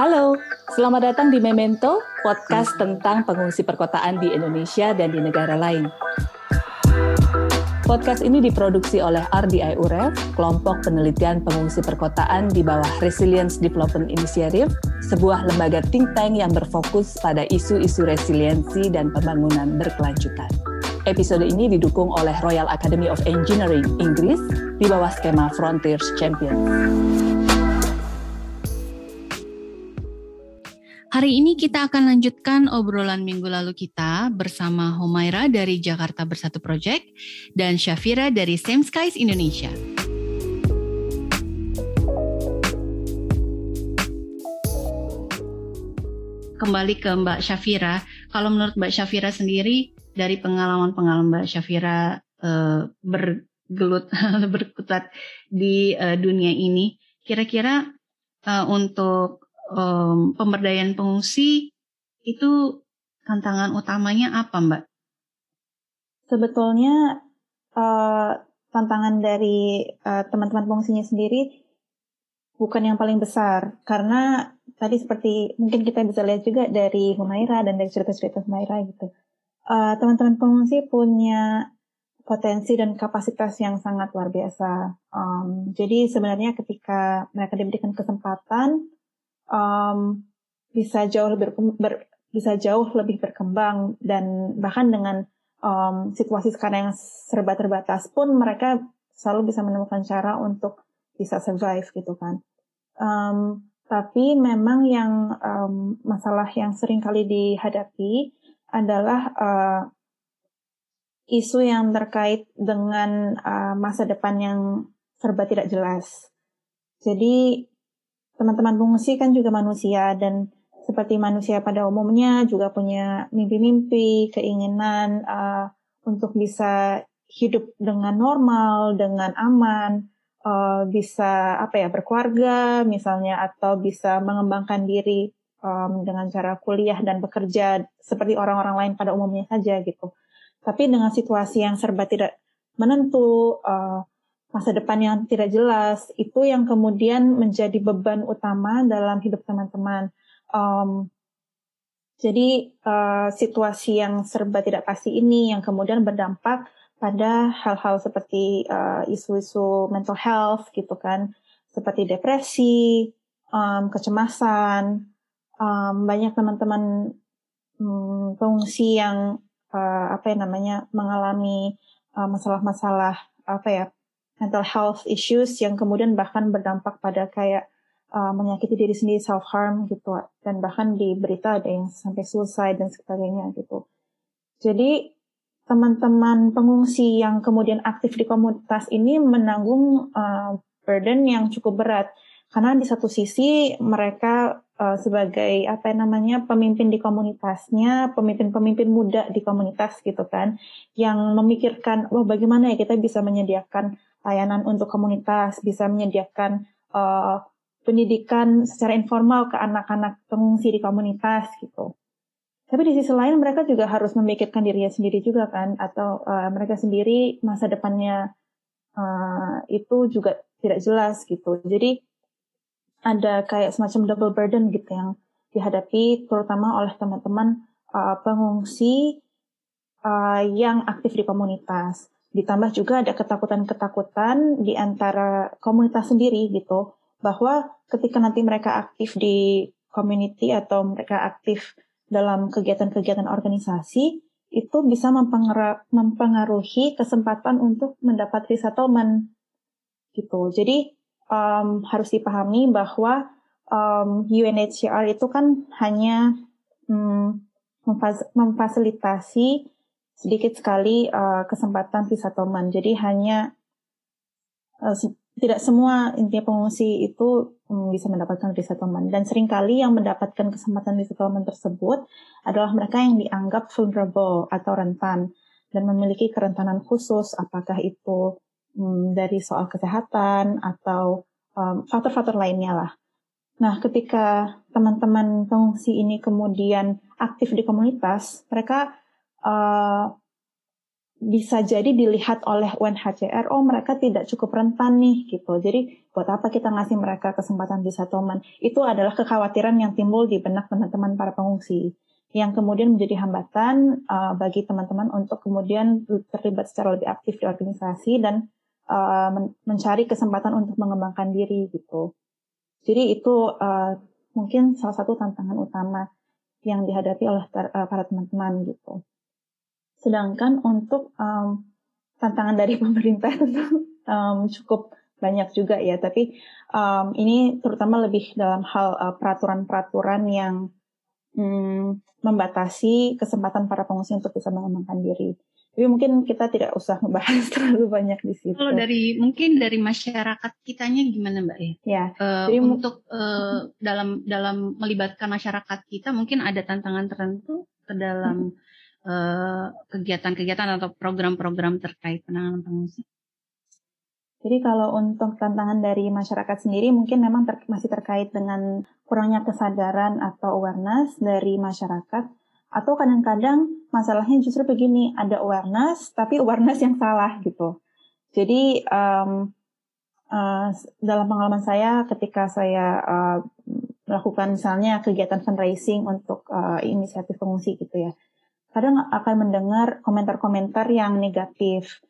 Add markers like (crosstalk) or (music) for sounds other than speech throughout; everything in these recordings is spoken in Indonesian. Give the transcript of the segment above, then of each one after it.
Halo, selamat datang di Memento, podcast tentang pengungsi perkotaan di Indonesia dan di negara lain. Podcast ini diproduksi oleh RDI UREF, kelompok penelitian pengungsi perkotaan di bawah Resilience Development Initiative, sebuah lembaga think tank yang berfokus pada isu-isu resiliensi dan pembangunan berkelanjutan. Episode ini didukung oleh Royal Academy of Engineering Inggris di bawah skema Frontiers Champions. Hari ini kita akan lanjutkan obrolan minggu lalu kita bersama Humaira dari Jakarta Bersatu Project dan Syafira dari Same Skies Indonesia. Kembali ke Mbak Syafira, kalau menurut Mbak Syafira sendiri dari pengalaman-pengalaman Mbak Syafira uh, bergelut (laughs) berkutat di uh, dunia ini, kira-kira uh, untuk um, pemberdayaan pengungsi itu tantangan utamanya apa, Mbak? Sebetulnya uh, tantangan dari uh, teman-teman pengungsinya sendiri bukan yang paling besar karena tadi seperti mungkin kita bisa lihat juga dari Humaira dan dari cerita-cerita Humaira gitu. Uh, teman-teman pengungsi punya potensi dan kapasitas yang sangat luar biasa. Um, jadi sebenarnya ketika mereka diberikan kesempatan um, bisa jauh lebih ber, bisa jauh lebih berkembang dan bahkan dengan um, situasi sekarang yang serba terbatas pun mereka selalu bisa menemukan cara untuk bisa survive gitu kan. Um, tapi memang yang um, masalah yang sering kali dihadapi adalah uh, isu yang terkait dengan uh, masa depan yang serba tidak jelas. Jadi teman-teman pengungsi kan juga manusia dan seperti manusia pada umumnya juga punya mimpi-mimpi, keinginan uh, untuk bisa hidup dengan normal, dengan aman, uh, bisa apa ya berkeluarga misalnya atau bisa mengembangkan diri um, dengan cara kuliah dan bekerja seperti orang-orang lain pada umumnya saja gitu. Tapi dengan situasi yang serba tidak menentu, uh, masa depan yang tidak jelas itu yang kemudian menjadi beban utama dalam hidup teman-teman. Um, jadi uh, situasi yang serba tidak pasti ini yang kemudian berdampak pada hal-hal seperti uh, isu-isu mental health gitu kan, seperti depresi, um, kecemasan, um, banyak teman-teman um, pengungsi yang uh, apa ya namanya mengalami masalah-masalah uh, apa ya mental health issues yang kemudian bahkan berdampak pada kayak uh, menyakiti diri sendiri self harm gitu dan bahkan di berita ada yang sampai suicide dan sebagainya gitu. Jadi teman-teman pengungsi yang kemudian aktif di komunitas ini menanggung uh, burden yang cukup berat karena di satu sisi mereka uh, sebagai apa namanya pemimpin di komunitasnya, pemimpin-pemimpin muda di komunitas gitu kan, yang memikirkan, wah bagaimana ya kita bisa menyediakan layanan untuk komunitas, bisa menyediakan uh, pendidikan secara informal ke anak-anak pengungsi di komunitas gitu. Tapi di sisi lain mereka juga harus memikirkan dirinya sendiri juga kan, atau uh, mereka sendiri masa depannya uh, itu juga tidak jelas gitu. Jadi ada kayak semacam double burden gitu yang dihadapi terutama oleh teman-teman uh, pengungsi uh, yang aktif di komunitas. Ditambah juga ada ketakutan-ketakutan di antara komunitas sendiri gitu, bahwa ketika nanti mereka aktif di community atau mereka aktif dalam kegiatan-kegiatan organisasi, itu bisa mempengaruhi kesempatan untuk mendapat resettlement gitu. Jadi um, harus dipahami bahwa um, UNHCR itu kan hanya um, memfasilitasi sedikit sekali uh, kesempatan resettlement. Jadi hanya uh, tidak semua intinya pengungsi itu um, bisa mendapatkan resettlement dan sering kali yang mendapatkan kesempatan resettlement tersebut adalah mereka yang dianggap vulnerable atau rentan dan memiliki kerentanan khusus apakah itu um, dari soal kesehatan atau faktor-faktor um, lainnya lah. Nah, ketika teman-teman pengungsi ini kemudian aktif di komunitas, mereka uh, bisa jadi dilihat oleh UNHCR, oh mereka tidak cukup rentan nih gitu. Jadi buat apa kita ngasih mereka kesempatan di settlement? Itu adalah kekhawatiran yang timbul di benak teman-teman para pengungsi yang kemudian menjadi hambatan uh, bagi teman-teman untuk kemudian terlibat secara lebih aktif di organisasi dan uh, men mencari kesempatan untuk mengembangkan diri gitu. Jadi itu uh, mungkin salah satu tantangan utama yang dihadapi oleh uh, para teman-teman gitu. Sedangkan untuk um, tantangan dari (laughs) pemerintah tentu um, cukup banyak juga ya, tapi um, ini terutama lebih dalam hal uh, peraturan-peraturan uh, yang um, membatasi kesempatan para pengungsi untuk bisa mengembangkan diri. Tapi mungkin kita tidak usah membahas (laughs) terlalu banyak di situ. Kalau dari mungkin dari masyarakat kitanya gimana Mbak ya? Ya. Uh, jadi untuk uh, dalam dalam melibatkan masyarakat kita mungkin ada tantangan tertentu ke dalam Eh, kegiatan-kegiatan atau program-program terkait penanganan pengungsi? Jadi kalau untuk tantangan dari masyarakat sendiri mungkin memang ter masih terkait dengan kurangnya kesadaran atau awareness dari masyarakat atau kadang-kadang masalahnya justru begini ada awareness tapi awareness yang salah gitu. Jadi um, uh, dalam pengalaman saya ketika saya uh, melakukan misalnya kegiatan fundraising untuk uh, inisiatif pengungsi gitu ya kadang akan mendengar komentar-komentar yang negatif.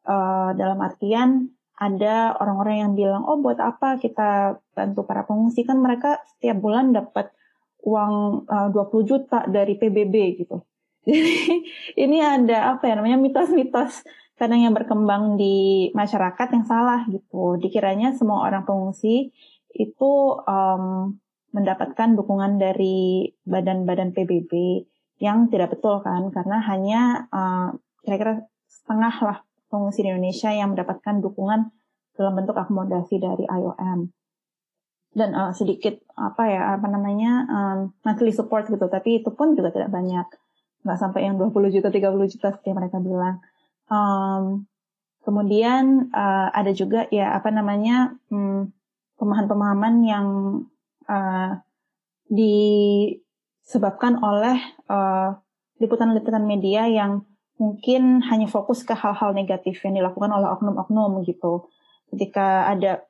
Uh, dalam artian ada orang-orang yang bilang, oh buat apa kita bantu para pengungsi kan mereka setiap bulan dapat uang uh, 20 juta dari PBB gitu. (laughs) Jadi ini ada apa ya namanya mitos-mitos kadang yang berkembang di masyarakat yang salah gitu. Dikiranya semua orang pengungsi itu um, mendapatkan dukungan dari badan-badan PBB yang tidak betul kan karena hanya uh, kira-kira setengah lah pengungsi di Indonesia yang mendapatkan dukungan dalam bentuk akomodasi dari IOM dan uh, sedikit apa ya apa namanya um, monthly support gitu tapi itu pun juga tidak banyak. Nggak sampai yang 20 juta 30 juta seperti mereka bilang. Um, kemudian uh, ada juga ya apa namanya um, pemahaman-pemahaman yang uh, di disebabkan oleh uh, liputan-liputan media yang mungkin hanya fokus ke hal-hal negatif yang dilakukan oleh oknum-oknum gitu. Ketika ada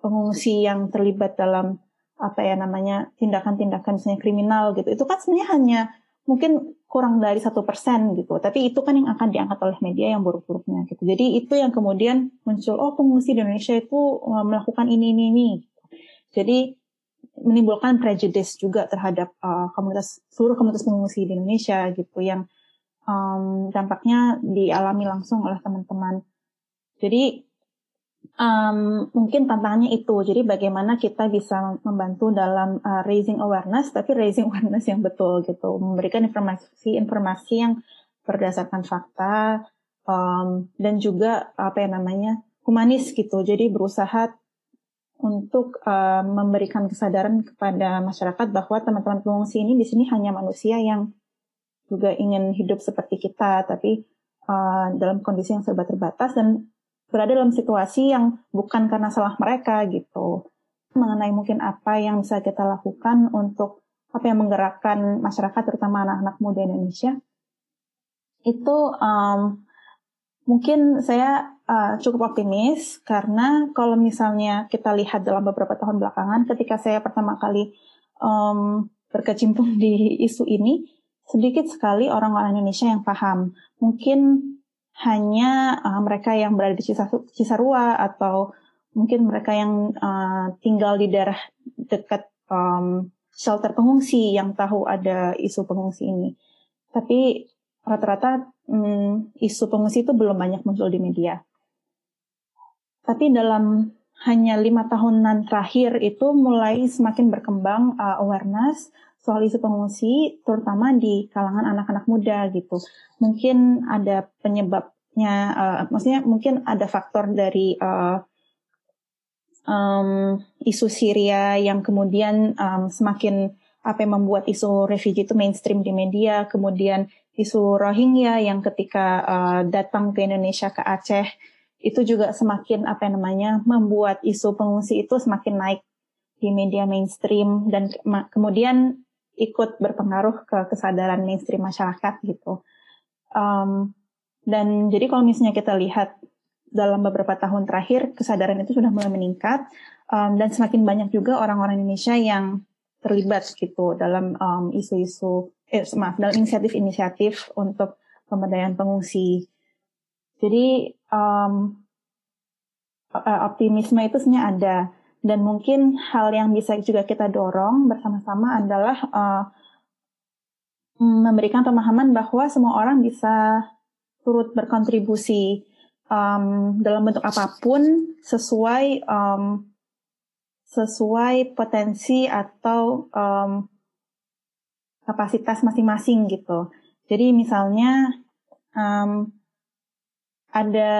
pengungsi yang terlibat dalam apa ya namanya tindakan-tindakan misalnya kriminal gitu, itu kan sebenarnya hanya mungkin kurang dari satu persen gitu. Tapi itu kan yang akan diangkat oleh media yang buruk-buruknya gitu. Jadi itu yang kemudian muncul, oh pengungsi di Indonesia itu eh, melakukan ini ini ini. Jadi menimbulkan prejudice juga terhadap uh, komunitas seluruh komunitas pengungsi di Indonesia gitu yang um, dampaknya dialami langsung oleh teman-teman. Jadi um, mungkin tantangannya itu. Jadi bagaimana kita bisa membantu dalam uh, raising awareness, tapi raising (laughs) awareness yang betul gitu, memberikan informasi-informasi yang berdasarkan fakta um, dan juga apa ya namanya humanis gitu. Jadi berusaha untuk uh, memberikan kesadaran kepada masyarakat bahwa teman-teman pengungsi ini di sini hanya manusia yang juga ingin hidup seperti kita, tapi uh, dalam kondisi yang serba terbatas dan berada dalam situasi yang bukan karena salah mereka gitu. Mengenai mungkin apa yang bisa kita lakukan untuk apa yang menggerakkan masyarakat, terutama anak-anak muda Indonesia, itu um, mungkin saya uh, cukup optimis karena kalau misalnya kita lihat dalam beberapa tahun belakangan, ketika saya pertama kali um, berkecimpung di isu ini, sedikit sekali orang-orang Indonesia yang paham. Mungkin hanya uh, mereka yang berada di Cisarua atau mungkin mereka yang uh, tinggal di daerah dekat um, shelter pengungsi yang tahu ada isu pengungsi ini. Tapi rata-rata um, isu pengungsi itu belum banyak muncul di media. Tapi dalam hanya lima tahunan terakhir itu mulai semakin berkembang uh, awareness soal isu pengungsi, terutama di kalangan anak-anak muda gitu. Mungkin ada penyebabnya, uh, maksudnya mungkin ada faktor dari uh, um, isu Syria yang kemudian um, semakin apa yang membuat isu refugee itu mainstream di media, kemudian isu Rohingya yang ketika uh, datang ke Indonesia ke Aceh itu juga semakin apa namanya membuat isu pengungsi itu semakin naik di media mainstream dan ke kemudian ikut berpengaruh ke kesadaran mainstream masyarakat gitu. Um, Dan jadi kalau misalnya kita lihat dalam beberapa tahun terakhir kesadaran itu sudah mulai meningkat um, dan semakin banyak juga orang-orang Indonesia yang terlibat gitu dalam um, isu-isu eh, maaf dalam inisiatif-inisiatif untuk pemberdayaan pengungsi. Jadi um, optimisme itu sebenarnya ada dan mungkin hal yang bisa juga kita dorong bersama-sama adalah uh, memberikan pemahaman bahwa semua orang bisa turut berkontribusi um, dalam bentuk apa pun sesuai um, sesuai potensi atau um, kapasitas masing-masing gitu. Jadi misalnya um, ada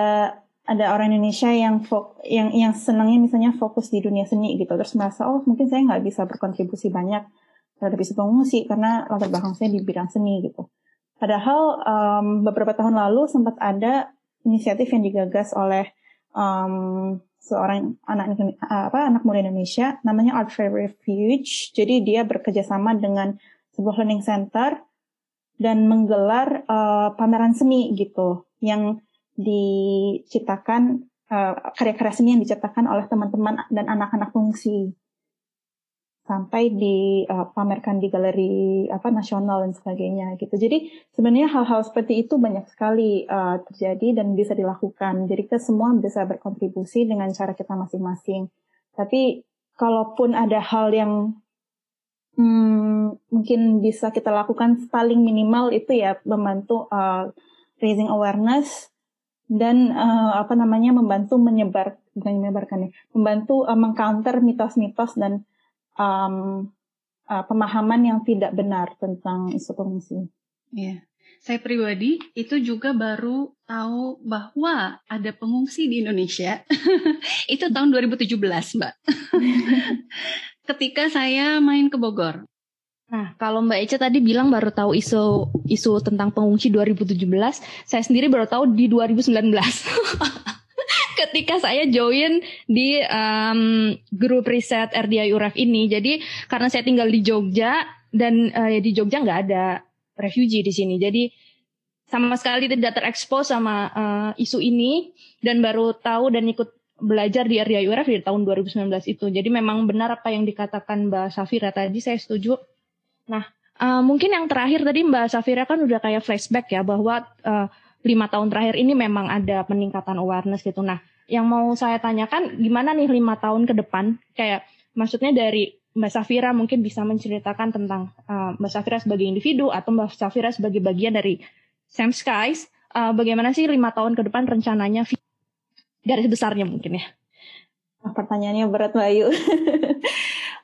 ada orang Indonesia yang fok, yang yang senangnya misalnya fokus di dunia seni gitu, terus merasa oh mungkin saya nggak bisa berkontribusi banyak terhadap isu pengungsi karena latar belakang saya di bidang seni gitu. Padahal um, beberapa tahun lalu sempat ada inisiatif yang digagas oleh um, seorang anak apa anak muda Indonesia namanya Art Fair Refuge. Jadi dia bekerja sama dengan sebuah learning center dan menggelar uh, pameran seni gitu yang diciptakan uh, karya-karya seni yang diciptakan oleh teman-teman dan anak-anak fungsi sampai dipamerkan uh, di galeri apa nasional dan sebagainya gitu. Jadi sebenarnya hal-hal seperti itu banyak sekali uh, terjadi dan bisa dilakukan. Jadi kita semua bisa berkontribusi dengan cara kita masing-masing. Tapi kalaupun ada hal yang hmm, mungkin bisa kita lakukan paling minimal itu ya membantu uh, raising awareness dan uh, apa namanya membantu menyebar bukan menyebarkan ya, membantu uh, mengcounter mitos-mitos dan um, uh, pemahaman yang tidak benar tentang isu pengungsi. Iya. Saya pribadi itu juga baru tahu bahwa ada pengungsi di Indonesia. (laughs) itu tahun 2017, Mbak. (laughs) Ketika saya main ke Bogor. Nah, kalau Mbak Eca tadi bilang baru tahu isu isu tentang pengungsi 2017, saya sendiri baru tahu di 2019. (laughs) ketika saya join di um, grup riset RDI UREF ini. Jadi karena saya tinggal di Jogja dan uh, di Jogja nggak ada refugee di sini. Jadi sama sekali tidak terekspos sama uh, isu ini dan baru tahu dan ikut belajar di RDI URF di tahun 2019 itu. Jadi memang benar apa yang dikatakan Mbak Safira tadi, saya setuju. Nah, uh, mungkin yang terakhir tadi Mbak Safira kan udah kayak flashback ya bahwa uh, lima tahun terakhir ini memang ada peningkatan awareness gitu. Nah, yang mau saya tanyakan gimana nih lima tahun ke depan? Kayak maksudnya dari Mbak Safira mungkin bisa menceritakan tentang uh, Mbak Safira sebagai individu atau Mbak Safira sebagai bagian dari Sam Skies. Uh, bagaimana sih lima tahun ke depan rencananya garis besarnya mungkin ya? Pertanyaannya berat Mbak Ayu. (laughs)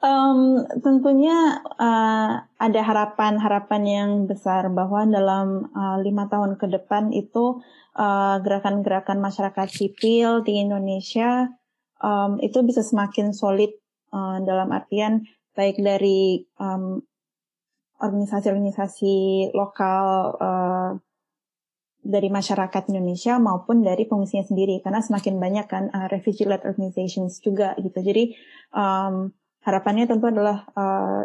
um, tentunya uh, ada harapan-harapan yang besar bahwa dalam uh, lima tahun ke depan itu uh, gerakan-gerakan masyarakat sipil di Indonesia um, itu bisa semakin solid uh, dalam artian baik dari um, organisasi-organisasi lokal uh, dari masyarakat Indonesia maupun dari pengungsinya sendiri. Karena semakin banyak kan uh, refugee led organizations juga gitu. Jadi um, harapannya tentu adalah uh,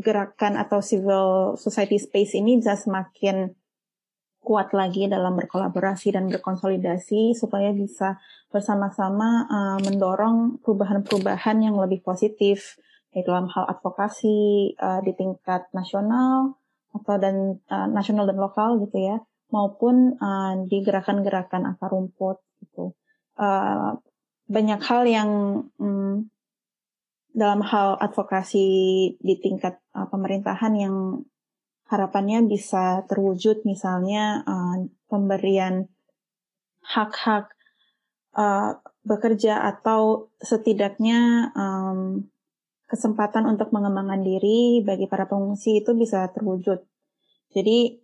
gerakan atau civil society space ini bisa semakin kuat lagi dalam berkolaborasi dan berkonsolidasi supaya bisa bersama-sama uh, mendorong perubahan-perubahan yang lebih positif baik dalam hal advokasi uh, di tingkat nasional atau dan uh, nasional dan lokal gitu ya maupun uh, di gerakan-gerakan akar rumput gitu. Uh, banyak hal yang um, dalam hal advokasi di tingkat uh, pemerintahan yang harapannya bisa terwujud misalnya uh, pemberian hak-hak uh, bekerja atau setidaknya um, kesempatan untuk mengembangkan diri bagi para pengungsi itu bisa terwujud. Jadi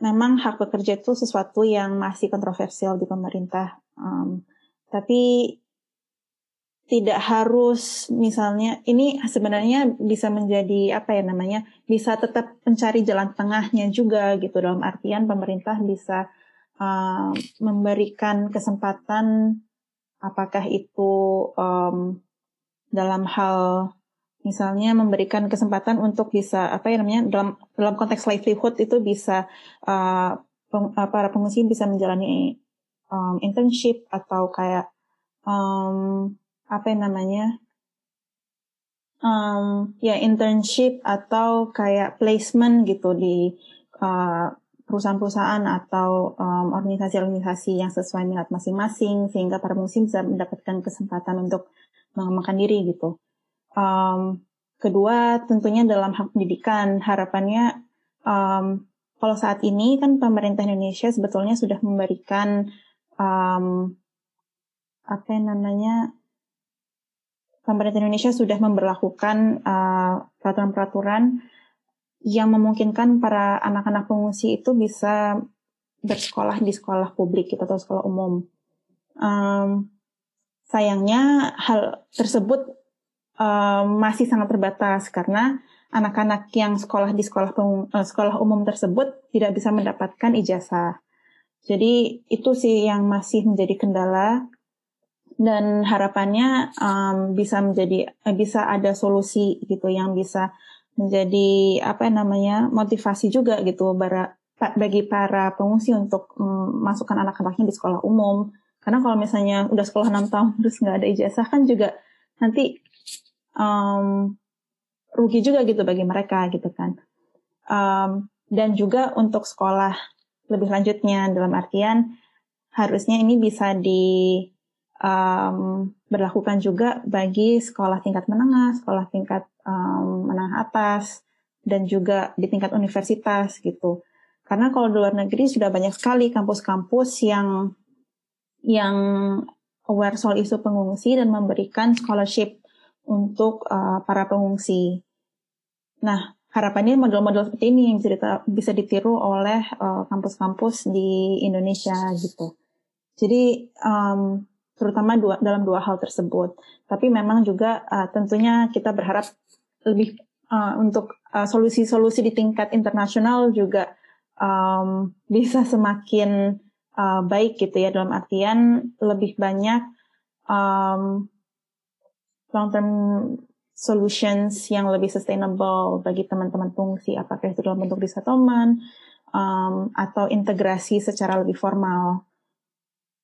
memang hak bekerja itu sesuatu yang masih kontroversial di pemerintah. Um, tapi tidak harus misalnya ini sebenarnya bisa menjadi apa ya namanya bisa tetap mencari jalan tengahnya juga gitu. Dalam artian pemerintah bisa uh, memberikan kesempatan apakah itu um, dalam hal misalnya memberikan kesempatan untuk bisa apa ya namanya dalam dalam konteks livelihood itu bisa uh, peng, uh, para pengungsi bisa menjalani um, internship atau kayak um, apa yang namanya um, ya internship atau kayak placement gitu di uh, perusahaan-perusahaan atau um, organisasi-organisasi yang sesuai minat masing-masing sehingga para pengungsi bisa mendapatkan kesempatan untuk mengembangkan diri gitu. Um, kedua tentunya dalam hak pendidikan harapannya um, kalau saat ini kan pemerintah Indonesia sebetulnya sudah memberikan um, apa namanya pemerintah Indonesia sudah memperlakukan uh, peraturan-peraturan uh, yang memungkinkan para anak-anak pengungsi itu bisa bersekolah di sekolah publik gitu, atau sekolah umum. Um, sayangnya hal tersebut um, masih sangat terbatas karena anak-anak yang sekolah di sekolah uh, sekolah umum tersebut tidak bisa mendapatkan ijazah. Jadi itu sih yang masih menjadi kendala dan harapannya um, bisa menjadi uh, bisa ada solusi gitu yang bisa menjadi apa namanya motivasi juga gitu para, bagi para pengungsi untuk um, masukkan anak-anaknya di sekolah umum. Karena kalau misalnya udah sekolah 6 tahun terus nggak ada ijazah kan juga nanti um, rugi juga gitu bagi mereka gitu kan. Um, dan juga untuk sekolah lebih lanjutnya dalam artian harusnya ini bisa di um, berlakukan juga bagi sekolah tingkat menengah, sekolah tingkat um, menengah atas, dan juga di tingkat universitas gitu. Karena kalau di luar negeri sudah banyak sekali kampus-kampus yang yang aware soal isu pengungsi dan memberikan scholarship untuk uh, para pengungsi. Nah, harapannya model-model seperti ini yang bisa, bisa ditiru oleh uh, kampus-kampus uh, di Indonesia gitu. Jadi um, terutama dua, dalam dua hal tersebut. Tapi memang juga uh, tentunya kita berharap lebih uh, untuk solusi-solusi uh, di tingkat internasional juga um, bisa semakin uh, baik gitu ya dalam artian lebih banyak um, long term solutions yang lebih sustainable bagi teman-teman fungsi, apakah itu dalam bentuk resettlement um, atau integrasi secara lebih formal.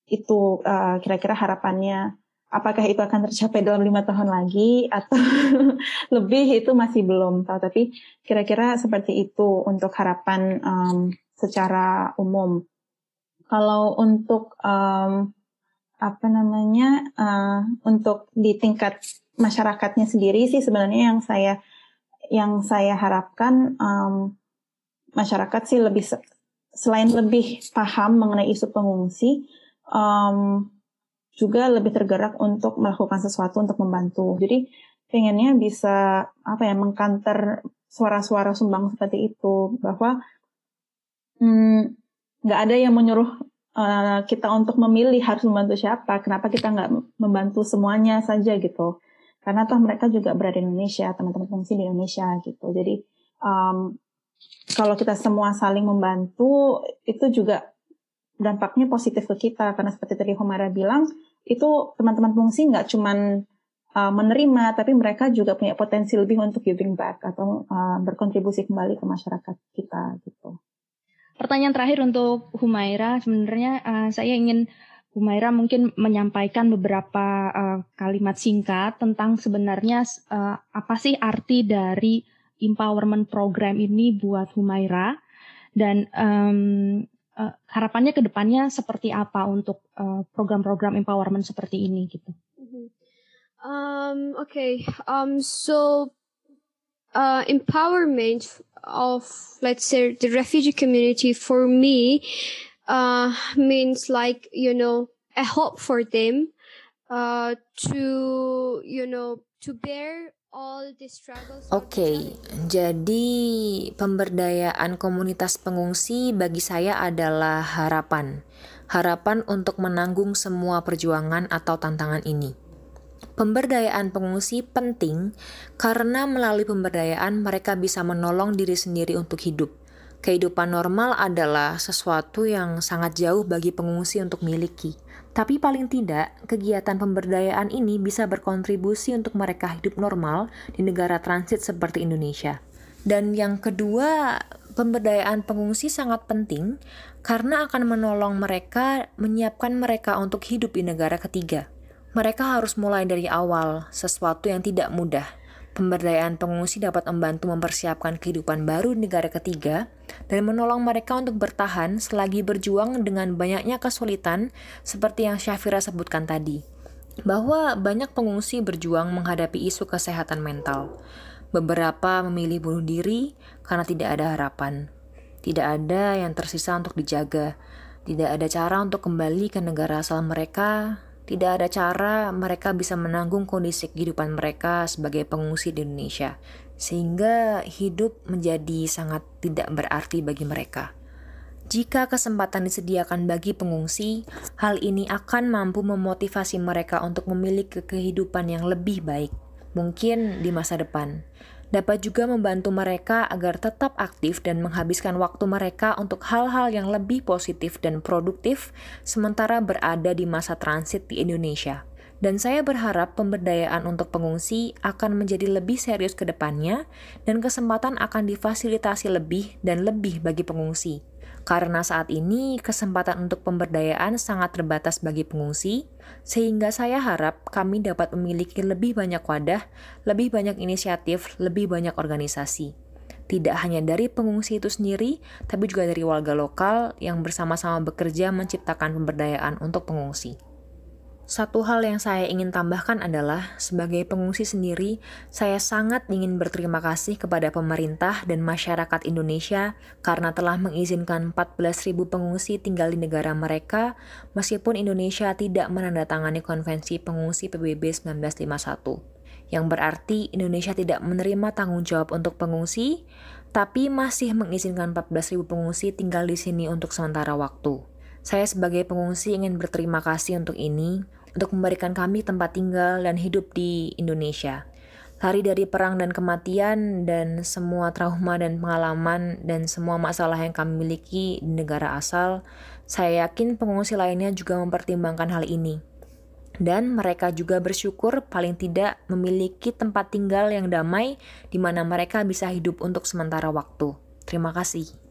Itu uh, kira-kira harapannya. Apakah itu akan tercapai dalam lima tahun lagi atau (laughs) lebih itu masih belum tahu. Tapi kira-kira seperti itu untuk harapan um, secara umum. Kalau untuk um, apa namanya uh, untuk di tingkat masyarakatnya sendiri sih sebenarnya yang saya yang saya harapkan um, masyarakat sih lebih selain lebih paham mengenai isu pengungsi um, juga lebih tergerak untuk melakukan sesuatu untuk membantu. Jadi pengennya bisa apa ya mengkanter suara-suara sumbang seperti itu bahwa hmm, nggak hmm, ada yang menyuruh uh, kita untuk memilih harus membantu siapa. Kenapa kita nggak membantu semuanya saja gitu? karena toh mereka juga berada di Indonesia teman-teman fungsi di Indonesia gitu jadi um, kalau kita semua saling membantu itu juga dampaknya positif ke kita. Karena seperti tadi Homara bilang itu teman-teman fungsi nggak cuman uh, menerima tapi mereka juga punya potensi lebih untuk giving back atau uh, berkontribusi kembali ke masyarakat kita gitu. Pertanyaan terakhir untuk Humaira. Sebenarnya uh, saya ingin Humaira mungkin menyampaikan beberapa uh, kalimat singkat tentang sebenarnya uh, apa sih arti dari empowerment program ini buat Humaira. Dan um, uh, harapannya ke depannya seperti apa untuk program-program uh, empowerment seperti ini gitu. Mm-hmm. Um, okay, um, so uh, empowerment of let's say the refugee community for me uh, means like you know a hope for them uh, to you know to bear Oke, okay, jadi pemberdayaan komunitas pengungsi bagi saya adalah harapan. Harapan untuk menanggung semua perjuangan atau tantangan ini. Pemberdayaan pengungsi penting karena melalui pemberdayaan mereka bisa menolong diri sendiri untuk hidup Kehidupan normal adalah sesuatu yang sangat jauh bagi pengungsi untuk miliki. Tapi paling tidak, kegiatan pemberdayaan ini bisa berkontribusi untuk mereka hidup normal di negara transit seperti Indonesia. Dan yang kedua, pemberdayaan pengungsi sangat penting karena akan menolong mereka menyiapkan mereka untuk hidup di negara ketiga. Mereka harus mulai dari awal, sesuatu yang tidak mudah. Pemberdayaan pengungsi dapat membantu mempersiapkan kehidupan baru di negara ketiga dan menolong mereka untuk bertahan selagi berjuang dengan banyaknya kesulitan seperti yang Syafira sebutkan tadi. Bahwa banyak pengungsi berjuang menghadapi isu kesehatan mental. Beberapa memilih bunuh diri karena tidak ada harapan. Tidak ada yang tersisa untuk dijaga. Tidak ada cara untuk kembali ke negara asal mereka. Tidak ada cara mereka bisa menanggung kondisi kehidupan mereka sebagai pengungsi di Indonesia, sehingga hidup menjadi sangat tidak berarti bagi mereka. Jika kesempatan disediakan bagi pengungsi, hal ini akan mampu memotivasi mereka untuk memiliki kehidupan yang lebih baik, mungkin di masa depan dapat juga membantu mereka agar tetap aktif dan menghabiskan waktu mereka untuk hal-hal yang lebih positif dan produktif sementara berada di masa transit di Indonesia. Dan saya berharap pemberdayaan untuk pengungsi akan menjadi lebih serius ke depannya dan kesempatan akan difasilitasi lebih dan lebih bagi pengungsi. Karena saat ini kesempatan untuk pemberdayaan sangat terbatas bagi pengungsi, sehingga saya harap kami dapat memiliki lebih banyak wadah, lebih banyak inisiatif, lebih banyak organisasi. Tidak hanya dari pengungsi itu sendiri, tapi juga dari warga lokal yang bersama-sama bekerja menciptakan pemberdayaan untuk pengungsi. Satu hal yang saya ingin tambahkan adalah, sebagai pengungsi sendiri, saya sangat ingin berterima kasih kepada pemerintah dan masyarakat Indonesia karena telah mengizinkan 14.000 pengungsi tinggal di negara mereka, meskipun Indonesia tidak menandatangani Konvensi Pengungsi PBB 1951. Yang berarti Indonesia tidak menerima tanggung jawab untuk pengungsi, tapi masih mengizinkan 14.000 pengungsi tinggal di sini untuk sementara waktu. Saya sebagai pengungsi ingin berterima kasih untuk ini, untuk memberikan kami tempat tinggal dan hidup di Indonesia. Lari dari perang dan kematian dan semua trauma dan pengalaman dan semua masalah yang kami miliki di negara asal, saya yakin pengungsi lainnya juga mempertimbangkan hal ini. Dan mereka juga bersyukur paling tidak memiliki tempat tinggal yang damai di mana mereka bisa hidup untuk sementara waktu. Terima kasih.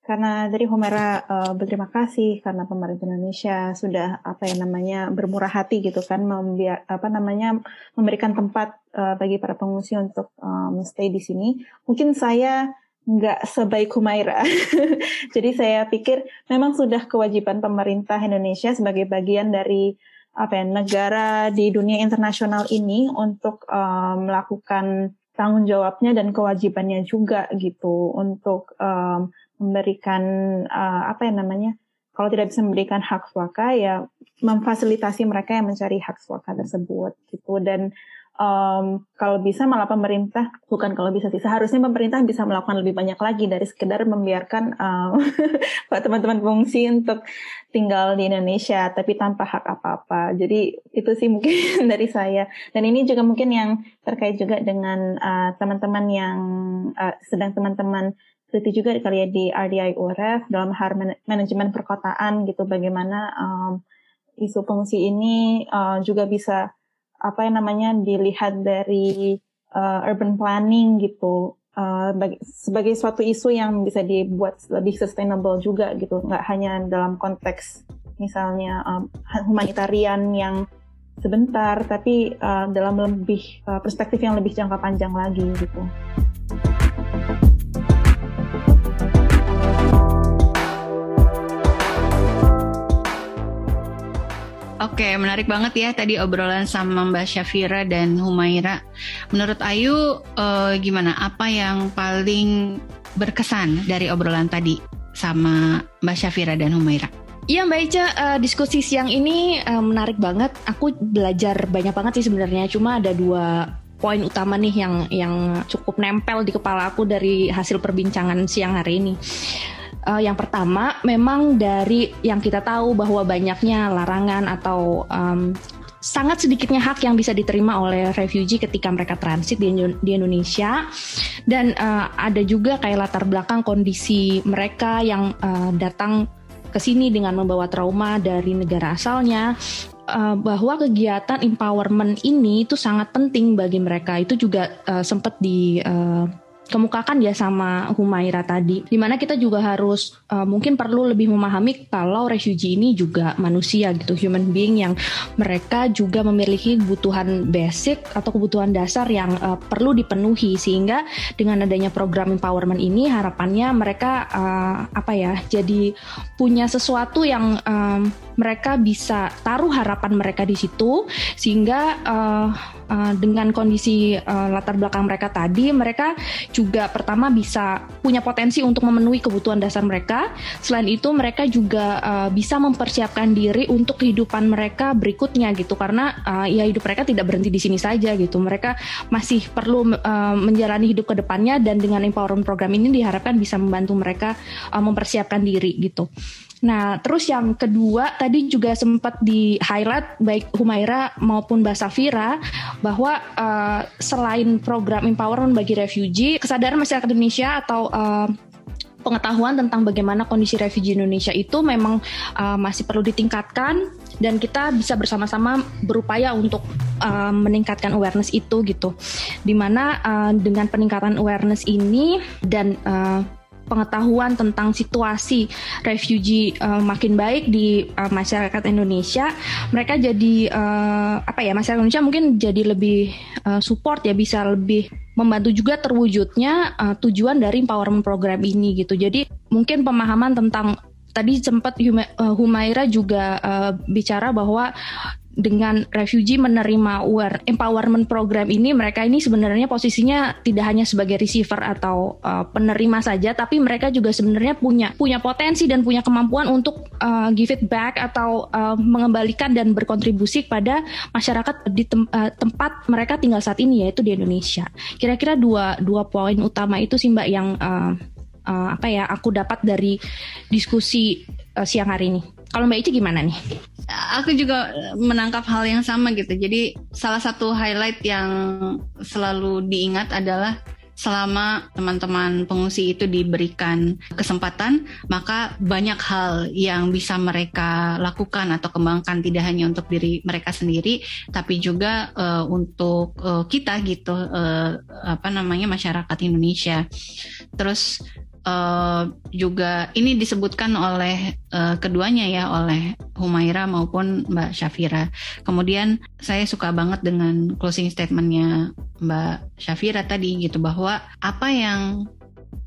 Karena dari Homera uh, berterima kasih karena pemerintah Indonesia sudah apa ya namanya bermurah hati gitu kan membiar, apa namanya memberikan tempat uh, bagi para pengungsi untuk um, stay di sini. Mungkin saya nggak sebaik Humaira. (laughs) Jadi saya pikir memang sudah kewajiban pemerintah Indonesia sebagai bagian dari apa ya negara di dunia internasional ini untuk um, melakukan tanggung jawabnya dan kewajibannya juga gitu untuk um, memberikan uh, apa ya namanya kalau tidak bisa memberikan hak suaka ya memfasilitasi mereka yang mencari hak suaka tersebut gitu. Dan um, kalau bisa malah pemerintah bukan kalau bisa sih seharusnya pemerintah bisa melakukan lebih banyak lagi dari sekedar membiarkan um, (laughs) teman-teman pengungsi untuk tinggal di Indonesia tapi tanpa hak apa-apa. Jadi itu sih mungkin (laughs) dari saya. Dan ini juga mungkin yang terkait juga dengan uh, teman-teman uh, yang uh, sedang teman-teman teliti juga kali ya di RDI URF dalam hal manajemen perkotaan gitu bagaimana um, isu pengungsi ini uh, juga bisa apa yang namanya dilihat dari uh, urban planning gitu uh, sebagai suatu isu yang bisa dibuat lebih sustainable juga gitu nggak hanya dalam konteks misalnya um, humanitarian yang sebentar tapi uh, dalam lebih uh, perspektif yang lebih jangka panjang lagi gitu. Oke, menarik banget ya tadi obrolan sama Mbak Syafira dan Humaira. Menurut Ayu, uh, gimana? Apa yang paling berkesan dari obrolan tadi sama Mbak Syafira dan Humaira? Iya Mbak Ica, uh, diskusi siang ini uh, menarik banget. Aku belajar banyak banget sih sebenarnya. Cuma ada dua poin utama nih yang yang cukup nempel di kepala aku dari hasil perbincangan siang hari ini. Uh, yang pertama, memang dari yang kita tahu bahwa banyaknya larangan atau um, sangat sedikitnya hak yang bisa diterima oleh refugee ketika mereka transit di, di Indonesia. Dan uh, ada juga kayak latar belakang kondisi mereka yang uh, datang ke sini dengan membawa trauma dari negara asalnya. Bahwa kegiatan empowerment ini itu sangat penting bagi mereka. Itu juga uh, sempat di uh, kemukakan ya sama Humaira tadi. Di mana kita juga harus uh, mungkin perlu lebih memahami kalau refugee ini juga manusia gitu, human being yang mereka juga memiliki kebutuhan basic atau kebutuhan dasar yang uh, perlu dipenuhi sehingga dengan adanya program empowerment ini harapannya mereka uh, apa ya jadi punya sesuatu yang um, mereka bisa taruh harapan mereka di situ sehingga uh, uh, dengan kondisi uh, latar belakang mereka tadi mereka juga pertama bisa punya potensi untuk memenuhi kebutuhan dasar mereka selain itu mereka juga uh, bisa mempersiapkan diri untuk kehidupan mereka berikutnya gitu karena uh, ya hidup mereka tidak berhenti di sini saja gitu mereka masih perlu uh, menjalani hidup ke depannya dan dengan empowerment program ini diharapkan bisa membantu mereka uh, mempersiapkan diri gitu. Nah, terus yang kedua tadi juga sempat di highlight baik Humaira maupun Mbak Safira bahwa uh, selain program empowerment bagi refugee, kesadaran masyarakat Indonesia atau uh, pengetahuan tentang bagaimana kondisi refugee Indonesia itu memang uh, masih perlu ditingkatkan dan kita bisa bersama-sama berupaya untuk uh, meningkatkan awareness itu gitu. Di mana uh, dengan peningkatan awareness ini dan uh, pengetahuan tentang situasi refugee uh, makin baik di uh, masyarakat Indonesia, mereka jadi uh, apa ya masyarakat Indonesia mungkin jadi lebih uh, support ya bisa lebih membantu juga terwujudnya uh, tujuan dari empowerment program ini gitu. Jadi mungkin pemahaman tentang tadi sempat Humaira juga uh, bicara bahwa dengan refugee menerima aware, empowerment program ini mereka ini sebenarnya posisinya tidak hanya sebagai receiver atau uh, penerima saja tapi mereka juga sebenarnya punya punya potensi dan punya kemampuan untuk uh, give it back atau uh, mengembalikan dan berkontribusi pada masyarakat di tem uh, tempat mereka tinggal saat ini yaitu di Indonesia. Kira-kira dua dua poin utama itu sih Mbak yang uh, uh, apa ya aku dapat dari diskusi uh, siang hari ini. Kalau Mbak Ici gimana nih? Aku juga menangkap hal yang sama gitu. Jadi salah satu highlight yang selalu diingat adalah selama teman-teman pengungsi itu diberikan kesempatan, maka banyak hal yang bisa mereka lakukan atau kembangkan tidak hanya untuk diri mereka sendiri, tapi juga uh, untuk uh, kita gitu, uh, apa namanya masyarakat Indonesia. Terus uh, juga ini disebutkan oleh uh, keduanya ya oleh Humaira maupun Mbak Syafira. Kemudian saya suka banget dengan closing statementnya Mbak Syafira tadi gitu bahwa apa yang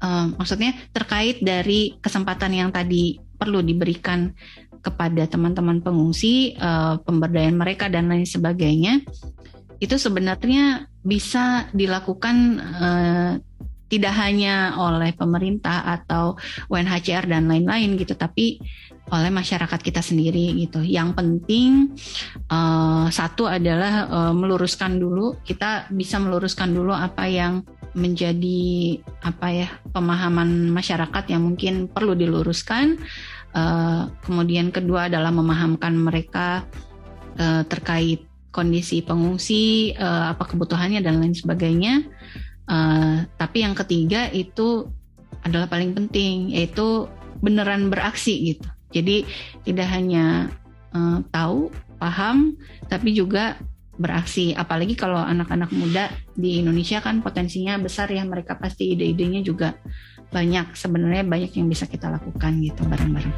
uh, maksudnya terkait dari kesempatan yang tadi perlu diberikan kepada teman-teman pengungsi, uh, pemberdayaan mereka dan lain sebagainya itu sebenarnya bisa dilakukan uh, tidak hanya oleh pemerintah atau UNHCR dan lain-lain gitu, tapi oleh masyarakat kita sendiri gitu. Yang penting uh, satu adalah uh, meluruskan dulu kita bisa meluruskan dulu apa yang menjadi apa ya pemahaman masyarakat yang mungkin perlu diluruskan. Uh, kemudian kedua adalah memahamkan mereka uh, terkait kondisi pengungsi, uh, apa kebutuhannya dan lain sebagainya. Uh, tapi yang ketiga itu adalah paling penting yaitu beneran beraksi gitu. Jadi tidak hanya uh, tahu, paham, tapi juga beraksi. Apalagi kalau anak-anak muda di Indonesia kan potensinya besar ya mereka pasti ide-idenya juga banyak. Sebenarnya banyak yang bisa kita lakukan gitu bareng-bareng.